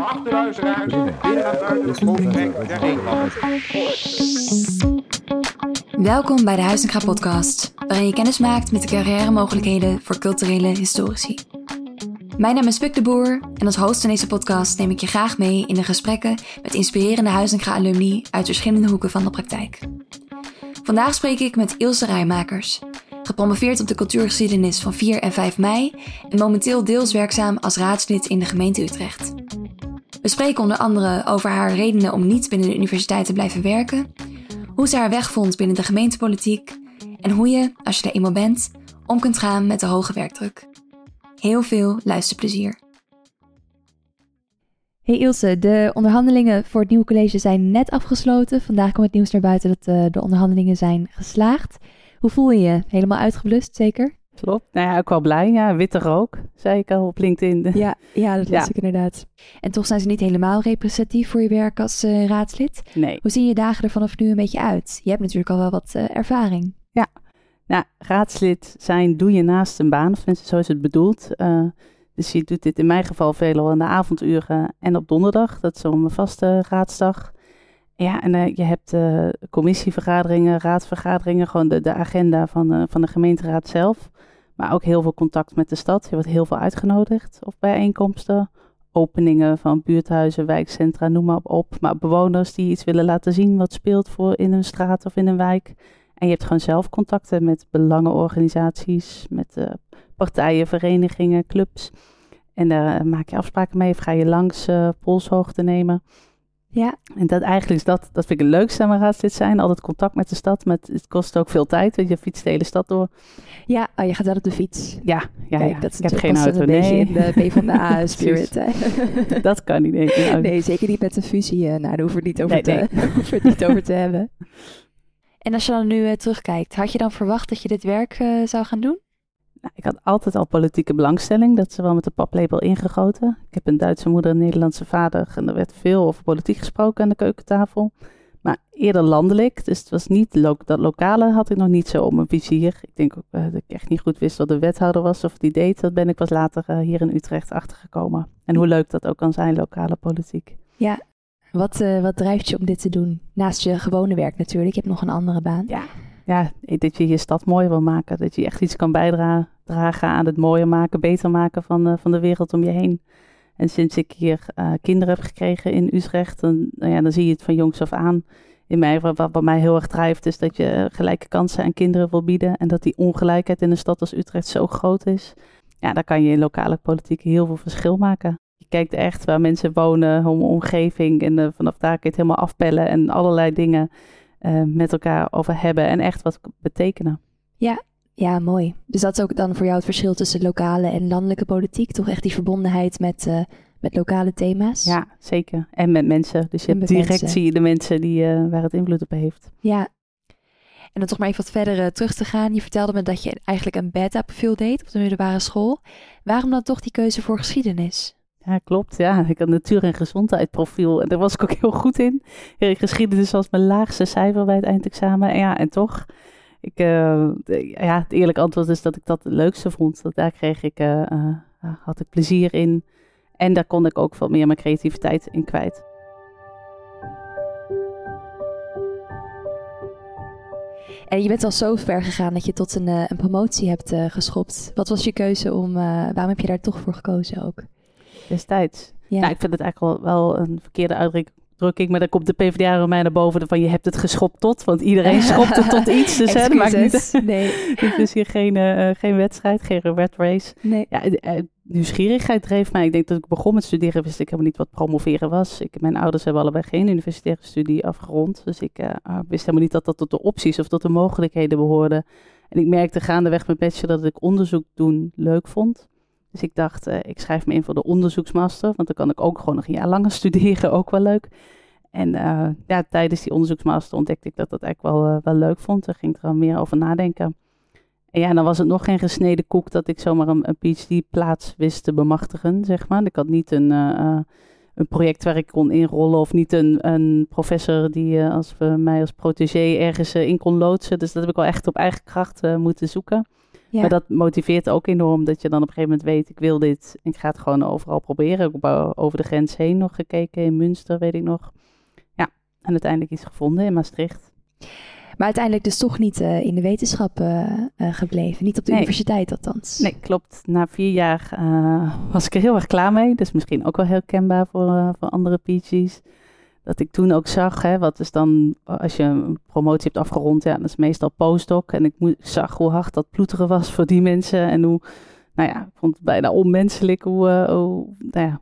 Der Nederlanden. Welkom bij de Huizinga podcast, waarin je kennis maakt met de carrière mogelijkheden voor culturele historici. Mijn naam is Puk de Boer en als host van deze podcast neem ik je graag mee in de gesprekken met inspirerende Huizinga alumni uit verschillende hoeken van de praktijk. Vandaag spreek ik met Ilse Rijmakers, gepromoveerd op de cultuurgeschiedenis van 4 en 5 mei en momenteel deels werkzaam als raadslid in de gemeente Utrecht. We spreken onder andere over haar redenen om niet binnen de universiteit te blijven werken, hoe ze haar weg vond binnen de gemeentepolitiek en hoe je, als je er eenmaal bent, om kunt gaan met de hoge werkdruk. Heel veel luisterplezier. Hey Ilse, de onderhandelingen voor het nieuwe college zijn net afgesloten. Vandaag kwam het nieuws naar buiten dat uh, de onderhandelingen zijn geslaagd. Hoe voel je je? Helemaal uitgeblust, zeker? Klopt. Nou ja, ook wel blij. Ja, witte rook, zei ik al op LinkedIn. Ja, ja dat las ik inderdaad. En toch zijn ze niet helemaal representatief voor je werk als uh, raadslid. Nee. Hoe zien je dagen er vanaf nu een beetje uit? Je hebt natuurlijk al wel wat uh, ervaring. Ja, nou, raadslid zijn doe je naast een baan, of mensen zo is het bedoeld. Uh, dus je doet dit in mijn geval veelal in de avonduren en op donderdag. Dat is zo'n vaste raadsdag. Ja, en uh, je hebt uh, commissievergaderingen, raadsvergaderingen, gewoon de, de agenda van, uh, van de gemeenteraad zelf. Maar ook heel veel contact met de stad. Je wordt heel veel uitgenodigd op bijeenkomsten. Openingen van buurthuizen, wijkcentra, noem maar op. Maar bewoners die iets willen laten zien wat speelt voor in een straat of in een wijk. En je hebt gewoon zelf contacten met belangenorganisaties, met uh, partijen, verenigingen, clubs. En daar maak je afspraken mee of ga je langs uh, polshoogte nemen. Ja. En dat eigenlijk is dat, dat vind ik het leukste aan mijn raadslid zijn. Altijd contact met de stad, maar het, kost ook veel tijd, want je fietst de hele stad door. Ja, oh, je gaat wel op de fiets. Ja, ja, Kijk, ja. dat is ik heb geen auto, een nee. beetje in de PvdA spirit. dat kan niet, nee. Nee, zeker niet met een fusie. Nou, daar hoeven we het niet over, nee, te, nee. hoeven het niet over te hebben. En als je dan nu uh, terugkijkt, had je dan verwacht dat je dit werk uh, zou gaan doen? Nou, ik had altijd al politieke belangstelling. Dat is wel met de paplepel ingegoten. Ik heb een Duitse moeder en een Nederlandse vader. En er werd veel over politiek gesproken aan de keukentafel. Maar eerder landelijk. Dus het was niet lo dat lokale had ik nog niet zo op mijn vizier. Ik denk ook uh, dat ik echt niet goed wist wat de wethouder was of die deed. Dat ben ik pas later uh, hier in Utrecht achtergekomen. En hoe leuk dat ook kan zijn, lokale politiek. Ja, wat, uh, wat drijft je om dit te doen? Naast je gewone werk natuurlijk. Je hebt nog een andere baan. Ja, ja, dat je je stad mooier wil maken. Dat je echt iets kan bijdragen aan het mooier maken, beter maken van, uh, van de wereld om je heen. En sinds ik hier uh, kinderen heb gekregen in Utrecht, dan, nou ja, dan zie je het van jongs af aan. In mij, wat, wat mij heel erg drijft, is dat je gelijke kansen aan kinderen wil bieden. En dat die ongelijkheid in een stad als Utrecht zo groot is. Ja, daar kan je in lokale politiek heel veel verschil maken. Je kijkt echt waar mensen wonen, hun omgeving. En vanaf daar kun je het helemaal afpellen en allerlei dingen uh, met elkaar over hebben en echt wat betekenen. Ja, ja, mooi. Dus dat is ook dan voor jou het verschil tussen lokale en landelijke politiek. Toch echt die verbondenheid met, uh, met lokale thema's. Ja, zeker. En met mensen. Dus je hebt direct mensen. zie je de mensen die, uh, waar het invloed op heeft. Ja. En dan toch maar even wat verder uh, terug te gaan. Je vertelde me dat je eigenlijk een beta-profiel deed op de middelbare school. Waarom dan toch die keuze voor geschiedenis? Ja, klopt. Ja, ik had natuur- en gezondheid profiel. En daar was ik ook heel goed in. Geschiedenis was mijn laagste cijfer bij het eindexamen. En ja, en toch. Ik, uh, ja, het eerlijke antwoord is dat ik dat het leukste vond. Dat daar kreeg ik, uh, had ik plezier in. En daar kon ik ook veel meer mijn creativiteit in kwijt. En je bent al zo ver gegaan dat je tot een, een promotie hebt geschopt. Wat was je keuze om, waarom heb je daar toch voor gekozen ook? Destijds. Ja. Nou, ik vind het eigenlijk wel, wel een verkeerde uitdrukking, maar dan komt de PvdA mij naar boven van je hebt het geschopt tot, want iedereen schopt het tot iets. Dus hè, maakt niet, nee. het is hier geen, uh, geen wedstrijd, geen red race. Nee. Ja, uh, nieuwsgierigheid dreef mij. Ik denk dat ik begon met studeren, wist ik helemaal niet wat promoveren was. Ik, mijn ouders hebben allebei geen universitaire studie afgerond, dus ik uh, wist helemaal niet dat dat tot de opties of tot de mogelijkheden behoorde. En ik merkte gaandeweg mijn bachelor dat ik onderzoek doen leuk vond. Dus ik dacht, uh, ik schrijf me in voor de onderzoeksmaster, want dan kan ik ook gewoon nog een jaar langer studeren, ook wel leuk. En uh, ja, tijdens die onderzoeksmaster ontdekte ik dat dat eigenlijk wel, uh, wel leuk vond. Daar ging ik er al meer over nadenken. En ja, dan was het nog geen gesneden koek dat ik zomaar een, een PhD-plaats wist te bemachtigen, zeg maar. Ik had niet een, een project waar ik kon inrollen of niet een, een professor die als, mij als protégé ergens in kon loodsen. Dus dat heb ik wel echt op eigen kracht moeten zoeken. Ja. Maar dat motiveert ook enorm dat je dan op een gegeven moment weet, ik wil dit. Ik ga het gewoon overal proberen. Ik heb over de grens heen nog gekeken, in Münster weet ik nog. Ja, en uiteindelijk iets gevonden in Maastricht. Maar uiteindelijk dus toch niet eh, in de wetenschap eh, eh, gebleven. Niet op de Nee. universiteit althans. Nee, klopt. Na vier jaar was ik er heel erg klaar mee. Dus misschien ook wel heel kenbaar voor, voor andere PG's. Dat ik toen ook zag, hè, wat is dan, als je een promotie hebt afgerond, ja, dat is meestal postdoc. En ik zag hoe hard dat ploeteren was voor die mensen. En hoe, nou ja, ik vond het bijna onmenselijk hoe, eh, nou ja,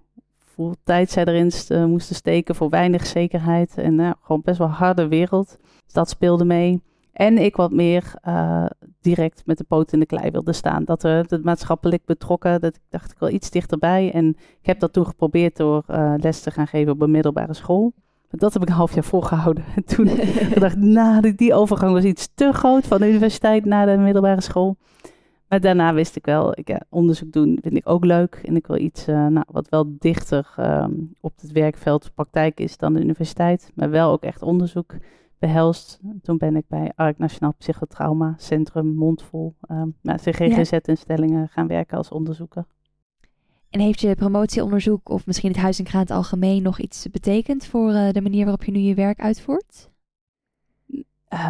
hoeveel tijd zij erin eh, moesten steken voor weinig zekerheid. En nou, gewoon best wel harde wereld. Dus dat speelde mee. En ik wat meer eh, direct met de poot in de klei wilde staan. Dat we het maatschappelijk betrokken, dat ik dacht ik wel iets dichterbij. En ik heb dat toen geprobeerd door eh, les te gaan geven op een middelbare school. Dat heb ik een half jaar volgehouden. En toen gedacht, nou, die, die overgang was iets te groot van de universiteit naar de middelbare school. Maar daarna wist ik wel, ik, ja, onderzoek doen vind ik ook leuk. En ik wil iets eh, nou, wat wel dichter ehm, op het werkveld praktijk is dan de universiteit. Maar wel ook echt onderzoek behelst. Toen ben ik bij ARK Nationaal Psychotrauma Centrum Mondvol, um, nou, GGZ-instellingen gaan werken als onderzoeker. En heeft je promotieonderzoek of misschien het Huis en Kraan het algemeen nog iets betekend voor eh, de manier waarop je nu je werk uitvoert?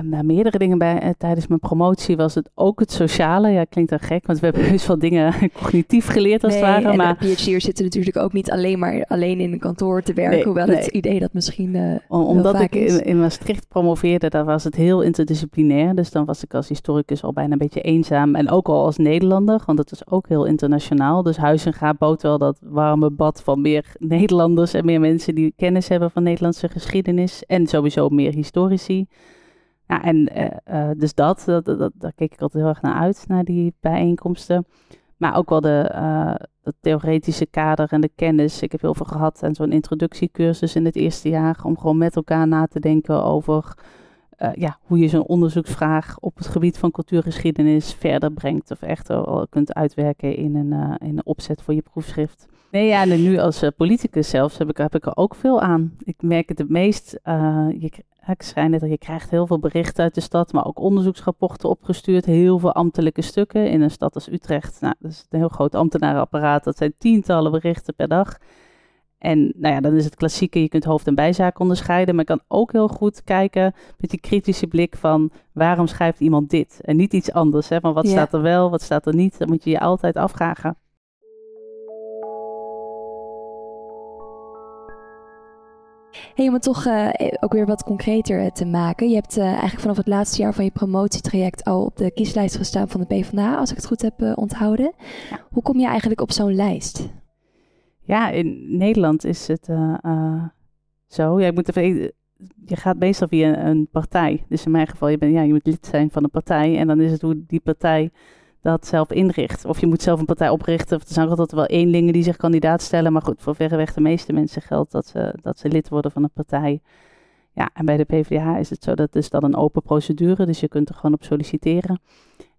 Nou, meerdere dingen bij, uh, tijdens mijn promotie was het ook het sociale. Ja, klinkt dan gek, want we hebben heus wel dingen cognitief geleerd als nee, het ware. En maar PhD'ers zitten natuurlijk ook niet alleen maar alleen in een kantoor te werken. Nee, hoewel nee. het idee dat misschien uh, Om- omdat ik in, in Maastricht promoveerde, daar was het heel interdisciplinair. Dus dan was ik als historicus al bijna een beetje eenzaam. En ook al als Nederlander, want het is ook heel internationaal. Dus Huizenga bood wel dat warme bad van meer Nederlanders en meer mensen die kennis hebben van Nederlandse geschiedenis. En sowieso meer historici. Ja, en eh, eh, dus dat, dat, dat, daar keek ik altijd heel erg naar uit, naar die bijeenkomsten. Maar ook wel de, eh, het theoretische kader en de kennis. Ik heb heel veel gehad aan zo'n introductiecursus in het eerste jaar. Om gewoon met elkaar na te denken over eh, ja, hoe je zo'n onderzoeksvraag op het gebied van cultuurgeschiedenis verder brengt. Of echt wel kunt uitwerken in een, eh, in een opzet voor je proefschrift. Nee, ja, en nu als eh, politicus zelfs heb ik, heb ik er ook veel aan. Ik merk het het meest. eh, ik net al, je krijgt heel veel berichten uit de stad, maar ook onderzoeksrapporten opgestuurd. Heel veel ambtelijke stukken in een stad als Utrecht. Nou, dat is een heel groot ambtenarenapparaat. Dat zijn tientallen berichten per dag. En nou ja, dan is het klassieke, je kunt hoofd- en bijzaak onderscheiden. Maar je kan ook heel goed kijken met die kritische blik van waarom schrijft iemand dit? En niet iets anders. Hè? Van wat Ja. staat er wel, wat staat er niet? Dat moet je je altijd afvragen. Hey, om het toch eh, ook weer wat concreter eh, te maken. Je hebt eh, eigenlijk vanaf het laatste jaar van je promotietraject al op de kieslijst gestaan van de PvdA, als ik het goed heb eh, onthouden. Ja. Hoe kom je eigenlijk op zo'n lijst? Ja, in Nederland is het eh, eh, zo. Ja, ik moet even, je gaat meestal via een partij. Dus in mijn geval, je, bent, ja, je moet lid zijn van een partij. En dan is het hoe die partij dat zelf inricht. Of je moet zelf een partij oprichten. Of er zijn altijd wel eenlingen die zich kandidaat stellen. Maar goed, voor verreweg de meeste mensen geldt dat ze, dat ze lid worden van een partij. Ja, en bij de PvdA is het zo, dat is dan een open procedure. Dus je kunt er gewoon op solliciteren.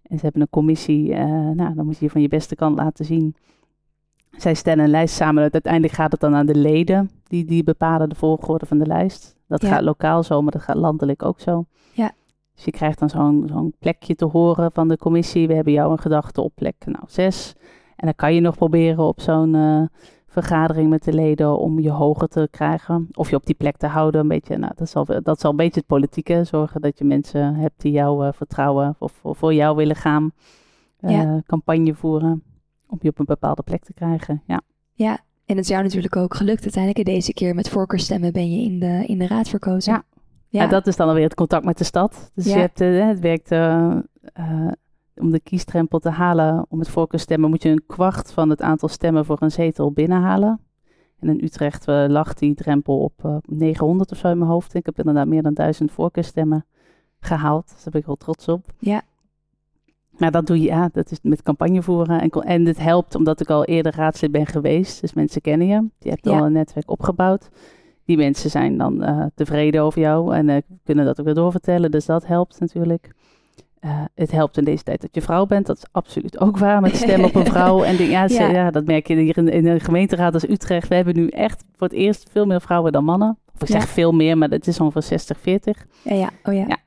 En ze hebben een commissie. eh, nou, dan moet je je van je beste kant laten zien. Zij stellen een lijst samen. Uiteindelijk gaat het dan aan de leden. Die, die bepalen de volgorde van de lijst. Dat Ja. gaat lokaal zo, maar dat gaat landelijk ook zo. Ja. Dus je krijgt dan zo'n zo'n plekje te horen van de commissie. We hebben jou een gedachte op plek nou, zes. En dan kan je nog proberen op zo'n eh, vergadering met de leden om je hoger te krijgen. Of je op die plek te houden. Een beetje, nou, dat, zal, dat zal een beetje het politieke. Zorgen dat je mensen hebt die jou eh, vertrouwen of voor, voor jou willen gaan. eh, Ja. Campagne voeren om je op een bepaalde plek te krijgen. Ja. Ja, en het is jou natuurlijk ook gelukt uiteindelijk. Deze keer met voorkeurstemmen ben je in de, in de raad verkozen. Ja. Ja. dat is dan alweer het contact met de stad. Dus Ja. je hebt, eh, het werkt eh, eh, om de kiesdrempel te halen. Om het voorkeurstemmen moet je een kwart van het aantal stemmen voor een zetel binnenhalen. En in Utrecht lag die drempel op eh, 900 of zo in mijn hoofd. Ik heb inderdaad meer dan 1000 voorkeurstemmen gehaald. Dus daar ben ik wel trots op. Ja. Maar dat doe je, ja, dat is met campagne voeren. En, en het helpt omdat ik al eerder raadslid ben geweest. Dus mensen kennen je. Je hebt Ja. al een netwerk opgebouwd. Die mensen zijn dan eh, tevreden over jou en eh, kunnen dat ook weer doorvertellen. Dus dat helpt natuurlijk. Eh, het helpt in deze tijd dat je vrouw bent. Dat is absoluut ook waar. Met stem op een vrouw. En ja, ze- Ja. ja. dat merk je hier in, in een gemeenteraad als Utrecht. We hebben nu echt voor het eerst veel meer vrouwen dan mannen. Of ik Ja. zeg veel meer, maar het is ongeveer 60-40. Ja, ja. Oh ja.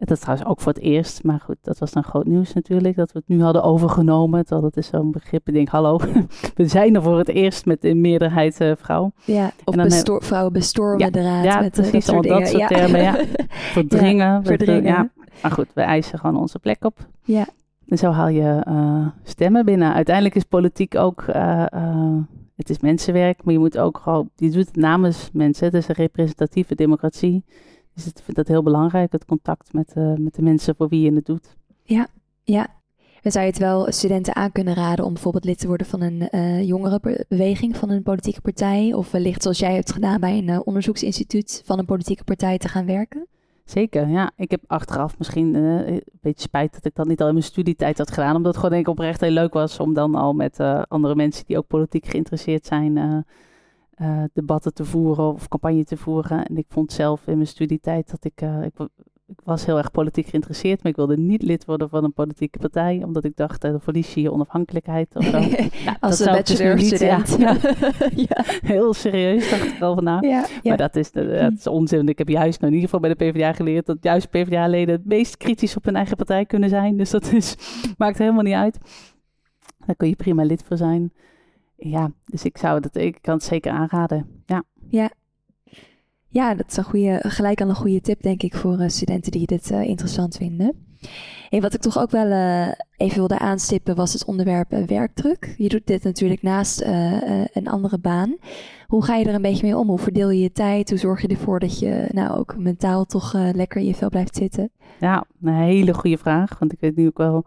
Dat is trouwens ook voor het eerst, maar goed, dat was dan groot nieuws natuurlijk, dat we het nu hadden overgenomen. Terwijl dat is zo'n begrip, ik denk, hallo, we zijn er voor het eerst met in meerderheid uh, vrouw. Ja, of besto vrouwen bestormen ja, de raad. Ja, met, precies, dat soort, dat soort termen, ja. Verdringen. verdringen. ja. Maar goed, we eisen gewoon onze plek op. Ja. En zo haal je uh, stemmen binnen. Uiteindelijk is politiek ook, uh, het is mensenwerk, maar je moet ook gewoon, je doet het namens mensen. Het is een representatieve democratie. Dus ik vind dat heel belangrijk, het contact met, uh, met de mensen voor wie je het doet. Ja, ja. En zou je het wel studenten aan kunnen raden om bijvoorbeeld lid te worden van een uh, jongerenbeweging, van een politieke partij? Of wellicht zoals jij hebt gedaan bij een uh, onderzoeksinstituut van een politieke partij te gaan werken? Zeker, ja. Ik heb achteraf misschien uh, een beetje spijt dat ik dat niet al in mijn studietijd had gedaan. Omdat het gewoon denk ik oprecht heel leuk was om dan al met andere mensen die ook politiek geïnteresseerd zijn uh, debatten te voeren of campagne te voeren. En ik vond zelf in mijn studietijd dat ik, uh, ik, ik, was heel erg politiek geïnteresseerd, maar ik wilde niet lid worden van een politieke partij, omdat ik dacht, uh, dan verlies je je onafhankelijkheid. Of zo. ja, Als een bachelor-student. Dus ja. ja. Heel serieus, dacht ik al van. Ja, maar dat is, dat is onzin. Ik heb juist, nou in ieder geval bij de PvdA geleerd, dat juist PvdA-leden het meest kritisch op hun eigen partij kunnen zijn. Dus dat is, maakt helemaal niet uit. Daar kun je prima lid voor zijn ja, dus ik zou dat, ik kan het zeker aanraden. Ja. Ja. Ja, dat is een goede, gelijk al een goede tip, denk ik, voor uh, studenten die dit uh, interessant vinden. Hey, wat ik toch ook wel uh, even wilde aanstippen was het onderwerp werkdruk. Je doet dit natuurlijk naast een andere baan. Hoe ga je er een beetje mee om? Hoe verdeel je je tijd? Hoe zorg je ervoor dat je nou ook mentaal toch lekker in je vel blijft zitten? Ja, een hele goede vraag. Want ik weet nu ook wel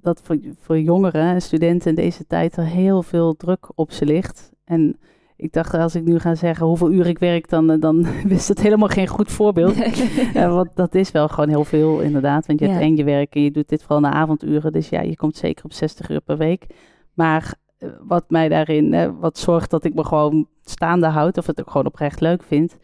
dat voor, voor jongeren en studenten in deze tijd er heel veel druk op ze ligt. En ik dacht, als ik nu ga zeggen hoeveel uur ik werk, dan, dan is dat helemaal geen goed voorbeeld. uh, want dat is wel gewoon heel veel, inderdaad. Want je hebt en je werk en je doet dit vooral na avonduren. Dus ja, je komt zeker op 60 uur per week. Maar uh, wat mij daarin, uh, wat zorgt dat ik me gewoon staande houd, of het ook gewoon oprecht leuk vind,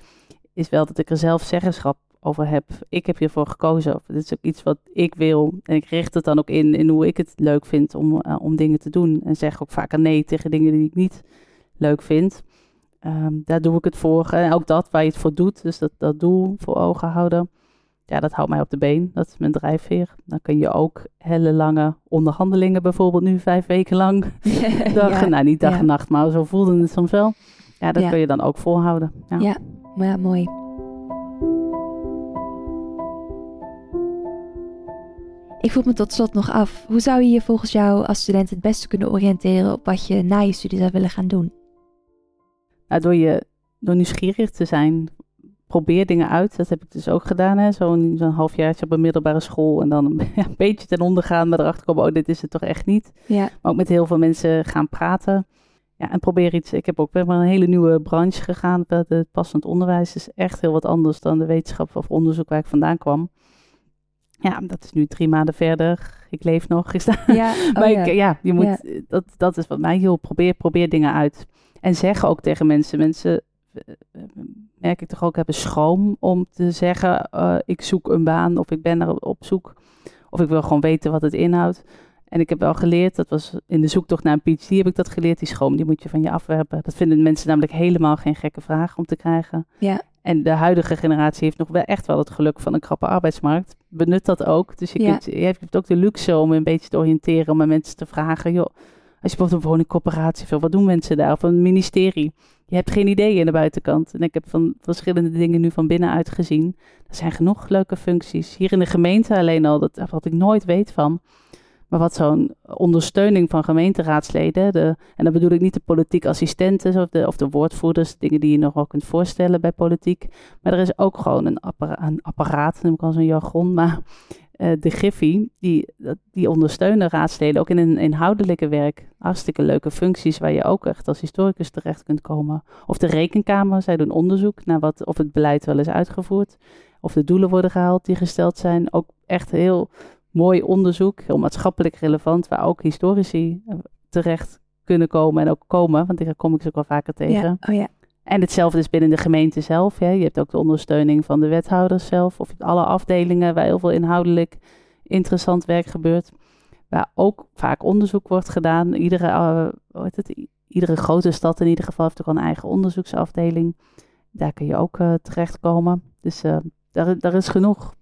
is wel dat ik er zelf zeggenschap over heb. Ik heb hiervoor gekozen. Dit is ook iets wat ik wil. En ik richt het dan ook in, in hoe ik het leuk vind om, uh, om dingen te doen. En zeg ook vaker nee tegen dingen die ik niet leuk vind. Um, daar doe ik het voor. En ook dat waar je het voor doet. Dus dat, dat doel voor ogen houden. Ja, dat houdt mij op de been. Dat is mijn drijfveer. Dan kun je ook hele lange onderhandelingen, bijvoorbeeld nu vijf weken lang. dag, ja, nou, niet dag ja. en nacht, maar zo voelde het soms wel. Ja, dat ja. kun je dan ook volhouden. Ja, ja, ja mooi. Ik vroeg me tot slot nog af, hoe zou je je volgens jou als student het beste kunnen oriënteren op wat je na je studie zou willen gaan doen? Nou, door, je, door nieuwsgierig te zijn, probeer dingen uit. Dat heb ik dus ook gedaan. Zo'n zo halfjaartje op een middelbare school en dan een, ja, een, beetje ten onder gaan, maar erachter komen, oh, dit is het toch echt niet. Ja. Maar ook met heel veel mensen gaan praten. Ja, en probeer iets. Ik heb ook weer een hele nieuwe branche gegaan. Het passend onderwijs is echt heel wat anders dan de wetenschap of onderzoek waar ik vandaan kwam. Ja, dat is nu drie maanden verder. Ik leef nog. Is dat? Ja, oh maar ja. Ik, ja, je moet, ja. Dat, dat is wat mij hielp. Probeer, probeer dingen uit. En zeg ook tegen mensen. Mensen, merk ik toch ook, hebben schroom om te zeggen... Uh, ik zoek een baan of ik ben er op zoek. Of ik wil gewoon weten wat het inhoudt. En ik heb wel geleerd, dat was in de zoektocht naar een PhD heb ik dat geleerd. Die schroom, die moet je van je afwerpen. Dat vinden mensen namelijk helemaal geen gekke vraag om te krijgen. Ja. En de huidige generatie heeft nog wel echt wel het geluk van een krappe arbeidsmarkt. Benut dat ook. Dus je, Ja. kunt, je hebt ook de luxe om een beetje te oriënteren, om aan mensen te vragen. Joh, als je bijvoorbeeld een woningcorporatie wil, wat doen mensen daar? Of een ministerie. Je hebt geen idee aan de buitenkant. En ik heb van verschillende dingen nu van binnenuit gezien. Er zijn genoeg leuke functies. Hier in de gemeente alleen al, dat wat ik nooit weet van. Maar wat zo'n ondersteuning van gemeenteraadsleden, de, en dan bedoel ik niet de politiek assistenten of de, of de woordvoerders, dingen die je nog kunt voorstellen bij politiek. Maar er is ook gewoon een, appara een apparaat, noem ik al zo'n jargon, maar uh, de Griffie, die, die ondersteunen raadsleden ook in een inhoudelijke werk. Hartstikke leuke functies waar je ook echt als historicus terecht kunt komen. Of de rekenkamer, zij doen onderzoek naar wat, of het beleid wel is uitgevoerd. Of de doelen worden gehaald die gesteld zijn. Ook echt heel mooi onderzoek, heel maatschappelijk relevant, waar ook historici terecht kunnen komen en ook komen, want daar kom ik ze ook wel vaker tegen. Ja. Oh ja. En hetzelfde is binnen de gemeente zelf. Je hebt ook de ondersteuning van de wethouders zelf, of alle afdelingen waar heel veel inhoudelijk interessant werk gebeurt. Waar ook vaak onderzoek wordt gedaan. Iedere, uh, hoe heet het? Iedere grote stad in ieder geval heeft ook een eigen onderzoeksafdeling. Daar kun je ook uh, terechtkomen. Dus uh, daar, daar is genoeg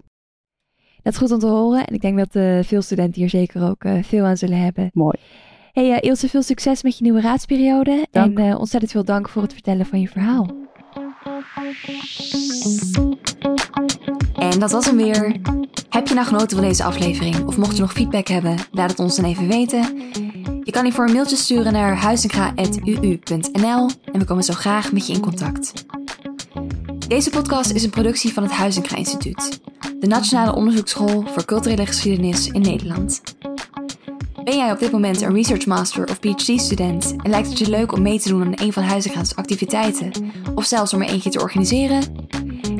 Dat is goed om te horen en ik denk dat uh, veel studenten hier zeker ook uh, veel aan zullen hebben. Mooi. Hey uh, Ilse, veel succes met je nieuwe raadsperiode Dank. en ontzettend veel dank voor het vertellen van je verhaal. En dat was hem weer. Heb je nou genoten van deze aflevering of mocht je nog feedback hebben, laat het ons dan even weten. Je kan hiervoor een mailtje sturen naar huizingra.uu.nl en we komen zo graag met je in contact. Deze podcast is een productie van het Huizingra Instituut, de Nationale Onderzoeksschool voor Culturele Geschiedenis in Nederland. Ben jij op dit moment een Research Master of PhD-student en lijkt het je leuk om mee te doen aan een van Huizingra's activiteiten of zelfs om er eentje te organiseren?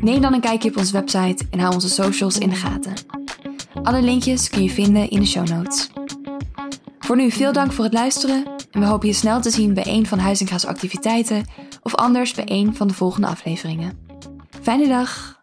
Neem dan een kijkje op onze website en hou onze socials in de gaten. Alle linkjes kun je vinden in de show notes. Voor nu veel dank voor het luisteren en we hopen je snel te zien bij een van Huizinga's activiteiten of anders bij een van de volgende afleveringen. Fijne dag!